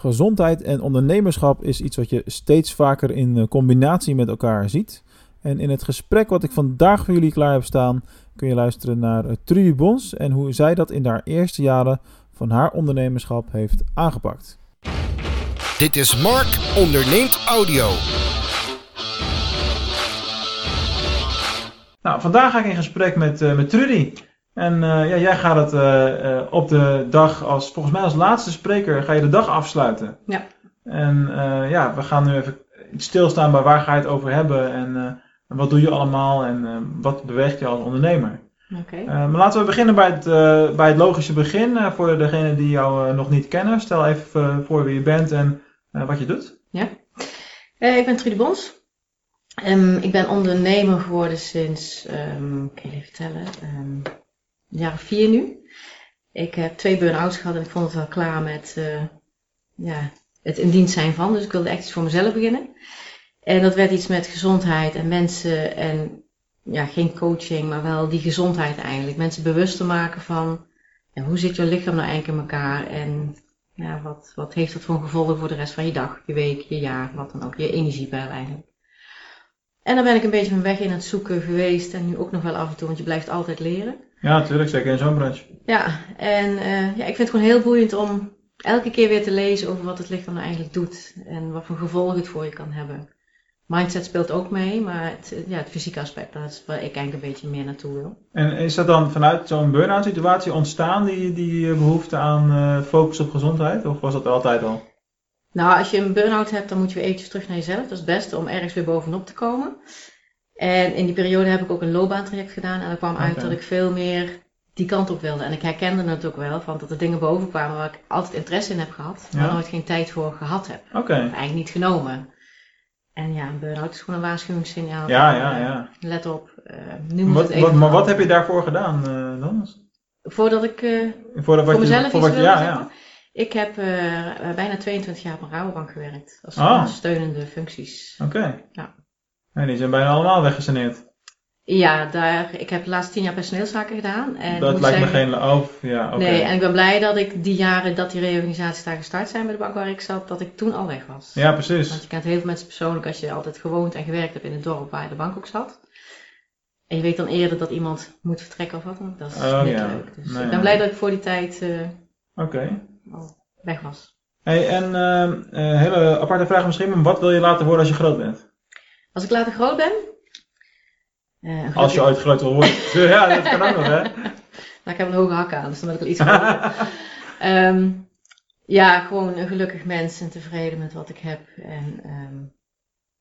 Gezondheid en ondernemerschap is iets wat je steeds vaker in eh, combinatie met elkaar ziet. En in het gesprek wat ik vandaag voor jullie klaar heb staan, kun je luisteren naar eh, Trudy Bons en hoe zij dat in haar eerste jaren van haar ondernemerschap heeft aangepakt. Dit is Mark Onderneemt Audio. Nou, vandaag ga ik in gesprek met, uh, met Trudy. En uh, ja, jij gaat het uh, op de dag als, volgens mij als laatste spreker, ga je de dag afsluiten. Ja. En ja, we gaan nu even stilstaan bij waar ga je het over hebben en wat doe je allemaal en wat beweegt je als ondernemer. Oké. Okay. maar laten we beginnen bij het, bij het logische begin. voor degenen die jou nog niet kennen, stel even voor wie je bent en wat je doet. Ja. ik ben Trudy Bons. Um, ik ben ondernemer geworden sinds, um, kan je even vertellen, um, jaar vier nu. Ik heb twee burn-outs gehad en ik vond het wel klaar met uh, ja, het in dienst zijn van. Dus ik wilde echt iets voor mezelf beginnen. En dat werd iets met gezondheid en mensen en ja, geen coaching, maar wel die gezondheid eigenlijk. Mensen bewuster maken van ja, hoe zit je lichaam nou eigenlijk in elkaar en ja, wat, wat heeft dat voor gevolgen voor de rest van je dag, je week, je jaar, wat dan ook, je energiepeil eigenlijk. En dan ben ik een beetje mijn weg in het zoeken geweest en nu ook nog wel af en toe, want je blijft altijd leren. Ja, natuurlijk, zeker in zo'n branche. Ja, en uh, ja, ik vind het gewoon heel boeiend om elke keer weer te lezen over wat het lichaam nou eigenlijk doet en wat voor gevolgen het voor je kan hebben. Mindset speelt ook mee, maar het, ja, het fysieke aspect, dat is waar ik eigenlijk een beetje meer naartoe wil. En is dat dan vanuit zo'n burn-out situatie ontstaan, die, die behoefte aan uh, focus op gezondheid, of was dat er altijd al? Nou, als je een burn-out hebt, dan moet je weer eventjes terug naar jezelf. Dat is het beste om ergens weer bovenop te komen. En in die periode heb ik ook een loopbaantraject gedaan. En er kwam uit dat ik veel meer die kant op wilde. En ik herkende het ook wel, van dat er dingen boven kwamen waar ik altijd interesse in heb gehad. Maar nooit geen tijd voor gehad heb. Oké. Okay. Eigenlijk niet genomen. En ja, een burn-out is gewoon een waarschuwingssignaal. Ja, ja, ja. Let op, uh, nu moet wat, het even wat, Maar wat heb je daarvoor gedaan uh, dan? Voordat ik uh, Voordat voor je, mezelf voor iets wat, wilde ja, ja. Ik heb bijna 22 jaar op een Rabobank gewerkt. Als Ah. steunende functies. Oké. Okay. Ja. En die zijn bijna allemaal weggesaneerd. Ja, daar, ik heb de laatste 10 jaar personeelszaken gedaan. En dat lijkt zeggen, me geen... Oh, ja, oké. Nee, en ik ben blij dat ik die jaren dat die reorganisaties daar gestart zijn bij de bank waar ik zat, dat ik toen al weg was. Ja, precies. Want je kent heel veel mensen persoonlijk als je altijd gewoond en gewerkt hebt in het dorp waar de bank ook zat. En je weet dan eerder dat iemand moet vertrekken of wat dan ook. Dat is Oh, niet ja. leuk. Dus Nee, ik ben blij dat ik voor die tijd uh, Oké. al weg was. Hey, en uh, hele aparte vraag misschien, maar wat wil je laten worden als je groot bent? Als ik later groot ben. Uh, Als je ooit groot wil worden. ja, dat kan ook nog, hè? nou, ik heb een hoge hak aan, dus dan ben ik al iets groter. um, ja, gewoon een gelukkig mens en tevreden met wat ik heb. En um,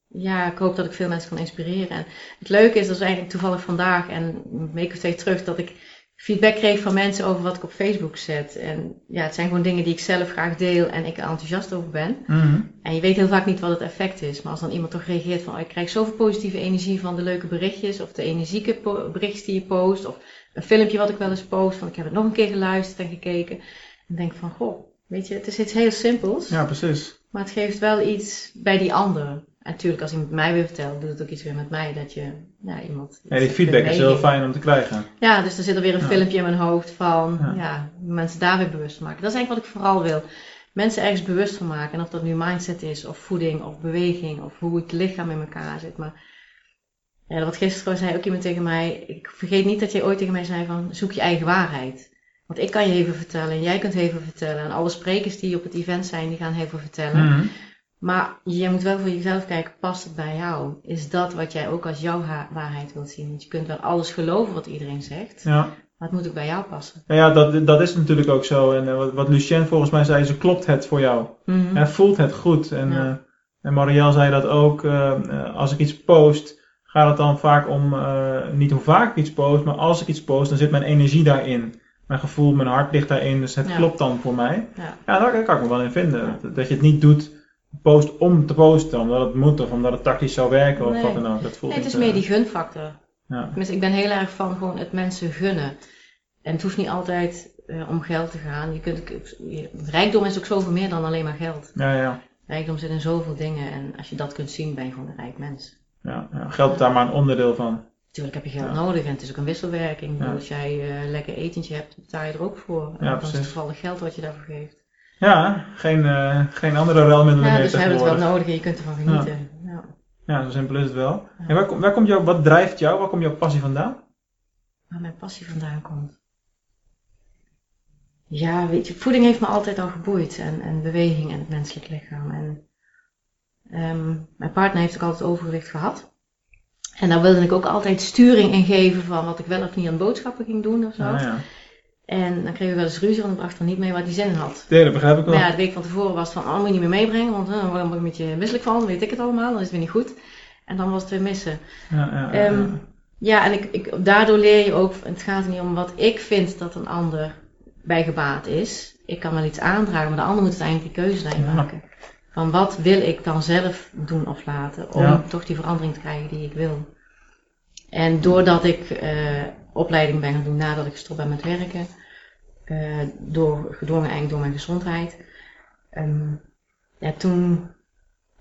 ja, ik hoop dat ik veel mensen kan inspireren. En het leuke is, dat is eigenlijk toevallig vandaag en een week of twee terug, dat ik feedback kreeg van mensen over wat ik op Facebook zet. En ja, het zijn gewoon dingen die ik zelf graag deel en ik er enthousiast over ben. Mm -hmm. En je weet heel vaak niet wat het effect is. Maar als dan iemand toch reageert van, oh, ik krijg zoveel positieve energie van de leuke berichtjes, of de energieke berichtjes die je post, of een filmpje wat ik wel eens post, van ik heb het nog een keer geluisterd en gekeken. En denk van, goh, weet je, het is iets heel simpels. Ja, precies. Maar het geeft wel iets bij die ander. Natuurlijk, als iemand mij weer vertelt, doet het ook iets weer met mij. Dat je, ja, iemand... Ja, die feedback is heel fijn om te krijgen. Ja, dus er zit er weer een Ja. filmpje in mijn hoofd van, Ja. ja. mensen daar weer bewust van maken. Dat is eigenlijk wat ik vooral wil. Mensen ergens bewust van maken. En of dat nu mindset is, of voeding, of beweging, of hoe het lichaam in elkaar zit. Maar ja, wat gisteren zei ook iemand tegen mij, ik vergeet niet dat jij ooit tegen mij zei van, zoek je eigen waarheid. Want ik kan je veel vertellen en jij kunt veel vertellen. En alle sprekers die op het event zijn, die gaan veel vertellen. Mhm. Maar je moet wel voor jezelf kijken, past het bij jou? Is dat wat jij ook als jouw waarheid wilt zien? Want je kunt wel alles geloven wat iedereen zegt, Ja, maar het moet ook bij jou passen. ja, ja dat, dat is natuurlijk ook zo. En eh, wat, wat Lucien volgens mij zei, ze klopt het voor jou. Mhm. En voelt het goed. En, Ja. eh, en Marielle zei dat ook. eh, als ik iets post, gaat het dan vaak om niet hoe vaak ik iets post, maar als ik iets post, dan zit mijn energie daarin. Mijn gevoel, mijn hart ligt daarin, dus het Ja. klopt dan voor mij. Ja. Ja, daar kan ik me wel in vinden. Dat je het niet doet, post om te posten, omdat het moet of omdat het tactisch zou werken of Nee. wat dan ook. Dat voelt Nee, het is meer die gunfactor. Ja. Tenminste, ik ben heel erg van gewoon het mensen gunnen. En het hoeft niet altijd eh, om geld te gaan. Je kunt, je- rijkdom is ook zoveel meer dan alleen maar geld. Ja, ja. Rijkdom zit in zoveel dingen en als je dat kunt zien, ben je gewoon een rijk mens. ja, ja. Geld is daar maar een onderdeel van. Natuurlijk heb je geld nodig en het is ook een wisselwerking. Als jij eh, lekker etentje hebt, betaal je er ook voor. En Ja, dan is toevallig geld wat je daarvoor geeft. Ja, geen, eh, geen andere ruilmiddelen Ja, meer dus we hebben het wel nodig en je kunt ervan genieten. Ja. Ja, zo simpel is het wel. En waar, kom- waar komt jou, wat drijft jou? Waar komt jouw passie vandaan? Waar mijn passie vandaan komt. Ja, weet je, voeding heeft me altijd al geboeid. En, en beweging en het menselijk lichaam. En ehm, mijn partner heeft ook altijd overgewicht gehad. En daar wilde ik ook altijd sturing in geven van wat ik wel of niet aan boodschappen ging doen of zo. En dan kregen we wel eens ruzie, want ik bracht er niet mee wat hij zin in had. Nee, dat begrijp ik wel. Maar ja, de week van tevoren was het van, oh, moet je niet meer meebrengen, want eh, dan word ik een beetje misselijk van, dan weet ik het allemaal, dan is het weer niet goed. En dan was het weer missen. Ja, ja, ja, Ehm, ja. En ik, ik, daardoor leer je ook, het gaat er niet om wat ik vind dat een ander bij gebaat is. Ik kan wel iets aandragen, maar de ander moet uiteindelijk die keuze daarin maken. Van wat wil ik dan zelf doen of laten, om toch die verandering te krijgen die ik wil. En doordat ik eh, opleiding ben gaan doen nadat ik gestopt ben met werken, eh, door, gedwongen eigenlijk door mijn gezondheid, ehm, ja, toen,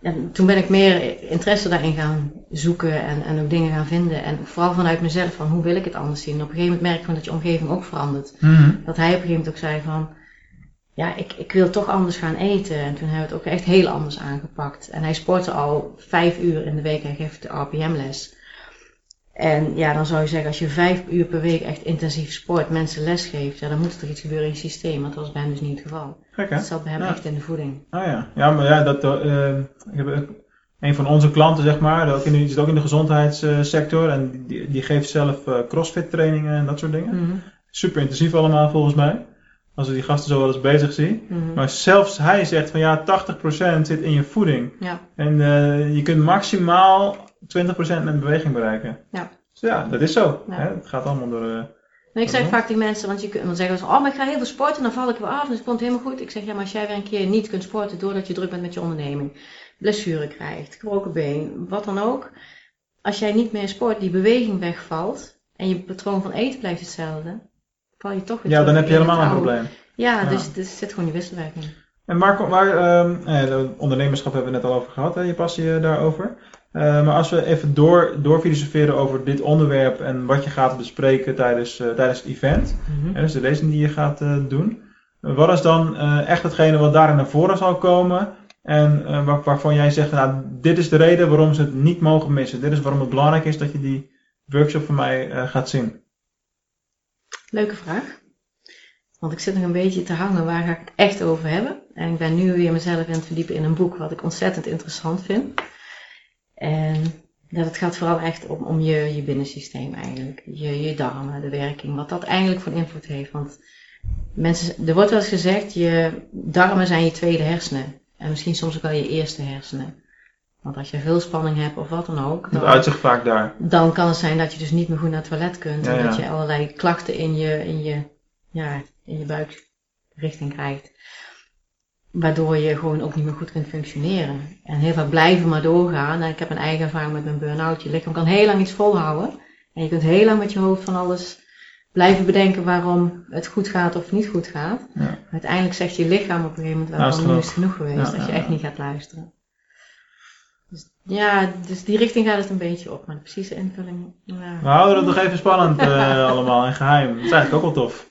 ja, toen ben ik meer interesse daarin gaan zoeken en, en ook dingen gaan vinden. En vooral vanuit mezelf, van hoe wil ik het anders zien. Op een gegeven moment merk je dat je omgeving ook verandert. Mhm. Dat hij op een gegeven moment ook zei van, ja, ik, ik wil toch anders gaan eten. En toen hebben we het ook echt heel anders aangepakt. En hij sportte al vijf uur in de week, hij geeft de RPM-les. En ja, dan zou je zeggen, als je vijf uur per week echt intensief sport, mensen les geeft, ja, dan moet er toch iets gebeuren in je systeem. Want dat was bij hem dus niet het geval. Gek hè? Dat zat bij hem Ja. echt in de voeding. Oh ja, ja, maar ja, dat, eh, ik heb ook een van onze klanten, zeg maar, ook in, die zit ook in de gezondheidssector en die, die geeft zelf eh, crossfit trainingen en dat soort dingen. Mhm, Super intensief allemaal volgens mij, als ik die gasten zo wel eens bezig zie. mhm. Maar zelfs hij zegt van ja, 80% zit in je voeding. Ja, En eh, je kunt maximaal 20% met beweging bereiken. Ja. Dus ja, dat is zo. Ja. Hè? Het gaat allemaal door... eh, En ik zeg vaak tegen mensen, want je kunt, dan zeggen ze, oh, maar ik ga heel veel sporten, dan val ik weer af, dus het komt helemaal goed. Ik zeg, ja, maar als jij weer een keer niet kunt sporten doordat je druk bent met je onderneming, blessure krijgt, gebroken been, wat dan ook. Als jij niet meer sport, die beweging wegvalt en je patroon van eten blijft hetzelfde, val je toch weer ja, dan heb je helemaal een probleem. Ja, Ja. dus er zit gewoon die wisselwerking. En waar, waar ehm, eh, de ondernemerschap hebben we het net al over gehad, hè, je passie eh, daarover. Eh, maar als we even door, door filosoferen over dit onderwerp en wat je gaat bespreken tijdens, eh, tijdens het event, Mhm. hè, dus de lezing die je gaat eh, doen. wat is dan echt hetgene wat daarin naar voren zal komen en waar, waarvan jij zegt, nou, dit is de reden waarom ze het niet mogen missen. Dit is waarom het belangrijk is dat je die workshop van mij gaat zien. Leuke vraag. Want ik zit nog een beetje te hangen, waar ga ik het echt over hebben? En ik ben nu weer mezelf in het verdiepen in een boek wat ik ontzettend interessant vind. En ja, dat gaat vooral echt om, om je, je binnensysteem eigenlijk. Je, je darmen, de werking, wat dat eigenlijk voor invloed heeft. Want mensen, er wordt wel eens gezegd, je darmen zijn je tweede hersenen. En misschien soms ook wel je eerste hersenen. Want als je veel spanning hebt of wat dan ook, Het dan, uitzicht vaak daar. dan kan het zijn dat je dus niet meer goed naar het toilet kunt. Ja, en dat ja. je allerlei klachten in je, in je, ja, in je buikrichting krijgt. Waardoor je gewoon ook niet meer goed kunt functioneren. En heel vaak blijven maar doorgaan. En ik heb een eigen ervaring met mijn burn-out. Je lichaam kan heel lang iets volhouden. En je kunt heel lang met je hoofd van alles blijven bedenken waarom het goed gaat of niet goed gaat. Ja. Uiteindelijk zegt je lichaam op een gegeven moment wel van nu is genoeg geweest. Ja, als je echt niet gaat luisteren. Dus, ja, dus die richting gaat het een beetje op. Maar de precieze invulling, ja. We houden het nog even spannend eh, allemaal en geheim. Dat is eigenlijk ook wel tof.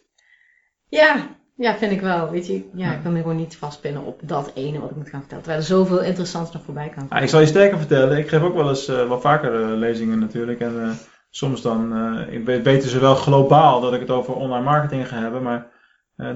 Ja, ja, vind ik wel. Weet je, ja, Ja. ik wil me gewoon niet vastpinnen op dat ene wat ik moet gaan vertellen. Terwijl er zoveel interessants nog voorbij kan Ja, komen. ik zal je sterker vertellen, ik geef ook wel eens eh, wat vaker eh, lezingen natuurlijk. En eh, soms dan ik weet, weten ze wel globaal dat ik het over online marketing ga hebben. Maar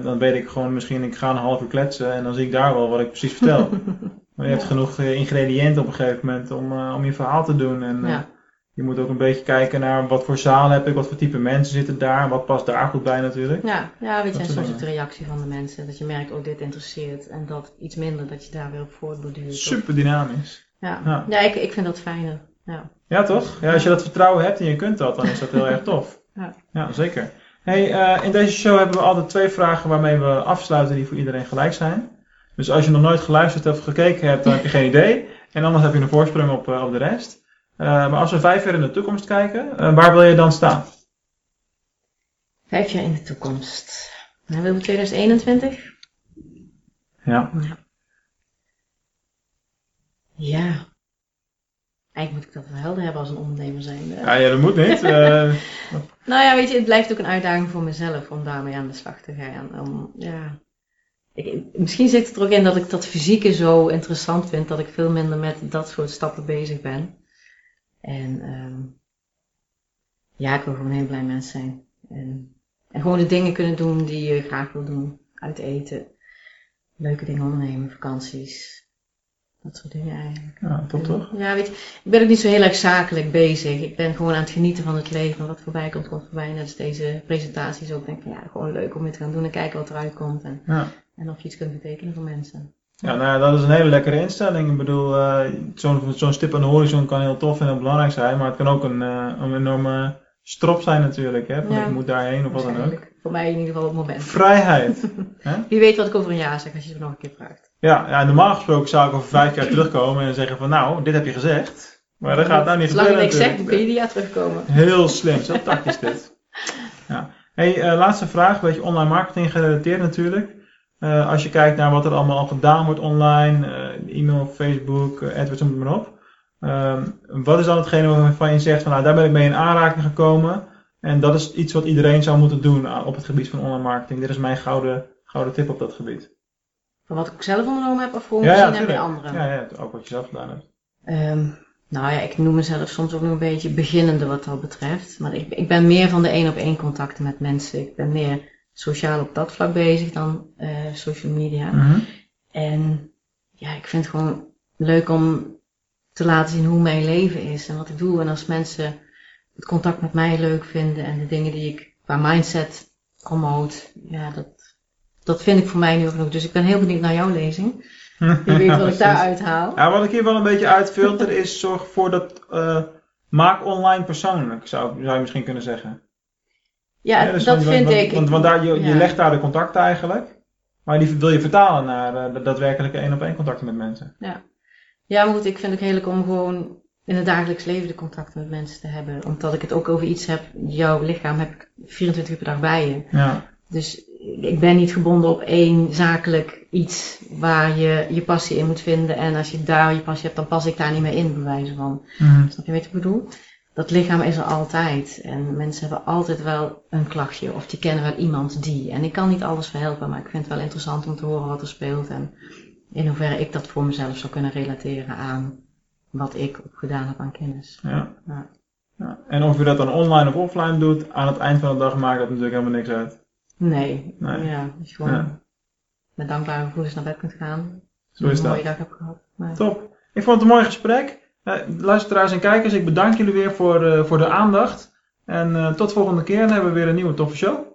dan weet ik gewoon misschien, ik ga een half uur kletsen en dan zie ik daar wel wat ik precies vertel. maar je hebt genoeg ingrediënten op een gegeven moment om, om je verhaal te doen. En Ja. Je moet ook een beetje kijken naar wat voor zaal heb ik, wat voor type mensen zitten daar. Wat past daar goed bij natuurlijk. Ja, ja, weet je, Dat en soort soms ook de reactie van de mensen. Dat je merkt, oh, dit interesseert. En dat iets minder, dat je daar weer op voortborduurt. Super dynamisch. Ja, Ja. ja. ik, ik vind dat fijner. Ja. Ja, toch? Ja, als je dat vertrouwen hebt en je kunt dat, dan is dat heel erg tof. Ja. ja zeker. Hey, eh, in deze show hebben we altijd twee vragen waarmee we afsluiten die voor iedereen gelijk zijn. Dus als je nog nooit geluisterd of gekeken hebt, dan heb je geen idee. En anders heb je een voorsprong op, eh, op de rest. Eh, maar als we vijf jaar in de toekomst kijken, eh, waar wil je dan staan? Vijf jaar in de toekomst. Nou, willen we 2021? Ja. Ja. Eigenlijk moet ik dat wel helder hebben als een ondernemer zijn. Ja, ja dat moet niet. Eh, Nou ja, weet je, het blijft ook een uitdaging voor mezelf om daarmee aan de slag te gaan. Om, ja, ik, misschien zit het er ook in dat ik dat fysieke zo interessant vind, dat ik veel minder met dat soort stappen bezig ben. En ehm, ja, ik wil gewoon een heel blij mens zijn. En, en gewoon de dingen kunnen doen die je graag wil doen. Uit eten, leuke dingen ondernemen, vakanties. Dat soort dingen eigenlijk. Ja, top toch? Ja, weet je, ik ben ook niet zo heel erg zakelijk bezig. Ik ben gewoon aan het genieten van het leven. Wat voorbij komt, komt voorbij. Net als deze presentaties ook. Denk ik, ja, gewoon leuk om dit te gaan doen en kijken wat eruit komt. En, Ja. en of je iets kunt betekenen voor mensen. Ja, nou ja, dat is een hele lekkere instelling. Ik bedoel, eh, zo'n zo'n stip aan de horizon kan heel tof en heel belangrijk zijn, maar het kan ook een, eh, een enorme strop zijn natuurlijk, hè, van Ja, ik moet daarheen of wat dan ook. Voor mij in ieder geval op het moment. Vrijheid. Wie weet wat ik over een jaar zeg als je het nog een keer vraagt. Ja, ja, normaal gesproken zou ik over vijf jaar terugkomen en zeggen van nou, dit heb je gezegd. Maar dat gaat nou niet Zolang gebeuren zegt, dan natuurlijk. kun je die jaar terugkomen. Heel slim, zo tactisch dit. Ja. Hey, eh, laatste vraag, een beetje online marketing gerelateerd natuurlijk. Eh, als je kijkt naar wat er allemaal al gedaan wordt online, eh, e-mail, Facebook, eh, AdWords, noem het maar op. Ehm, wat is dan hetgene waarvan je zegt van nou, daar ben ik mee in aanraking gekomen. En dat is iets wat iedereen zou moeten doen op het gebied van online marketing. Dit is mijn gouden, gouden tip op dat gebied. Van wat ik zelf ondernomen heb of gewoon Ja, ja, gezien heb bij anderen. Ja, ja, ook wat je zelf gedaan hebt. Ehm, nou ja, ik noem mezelf soms ook nog een beetje beginnende wat dat betreft. Maar ik, ik ben meer van de één op één contacten met mensen. Ik ben meer sociaal op dat vlak bezig dan eh, social media. Mhm. En ja, ik vind het gewoon leuk om te laten zien hoe mijn leven is en wat ik doe. En als mensen het contact met mij leuk vinden en de dingen die ik qua mindset promoot, ja, dat, dat vind ik voor mij nu ook genoeg. Dus ik ben heel benieuwd naar jouw lezing. Wie weet wat ik daaruit haal. Ja, wat ik hier wel een beetje uitfilter is zorg ervoor dat eh, maak online persoonlijk, zou, zou je misschien kunnen zeggen. Ja, Ja, dus dat want- vind want, ik. Want, want daar, je, je Ja. legt daar de contacten eigenlijk, maar die wil je vertalen naar eh, de daadwerkelijke één op één contacten met mensen. Ja, maar goed, ik vind het ook heerlijk om gewoon in het dagelijks leven de contacten met mensen te hebben. Omdat ik het ook over iets heb, jouw lichaam heb ik 24 uur per dag bij je. Ja, Dus ik ben niet gebonden op één zakelijk iets waar je je passie in moet vinden. En als je daar je passie hebt, dan pas ik daar niet meer in, bij wijze van. Mhm. Snap je wat ik bedoel? Dat lichaam is er altijd. En mensen hebben altijd wel een klachtje. Of die kennen wel iemand die. En ik kan niet alles verhelpen, maar ik vind het wel interessant om te horen wat er speelt. En in hoeverre ik dat voor mezelf zou kunnen relateren aan wat ik opgedaan heb aan kennis. ja. Ja. Ja. En of je dat dan online of offline doet, aan het eind van de dag maakt dat natuurlijk helemaal niks uit. Nee, Nee. ja, je gewoon Ja. met dankbare gevoelens naar bed kunt gaan. Zo is een dat. mooie dag heb gehad. Maar- Top. Ik vond het een mooi gesprek. Eh, luisteraars en kijkers, ik bedank jullie weer voor, eh, voor de aandacht. En eh, tot volgende keer. Hebben we weer een nieuwe toffe show.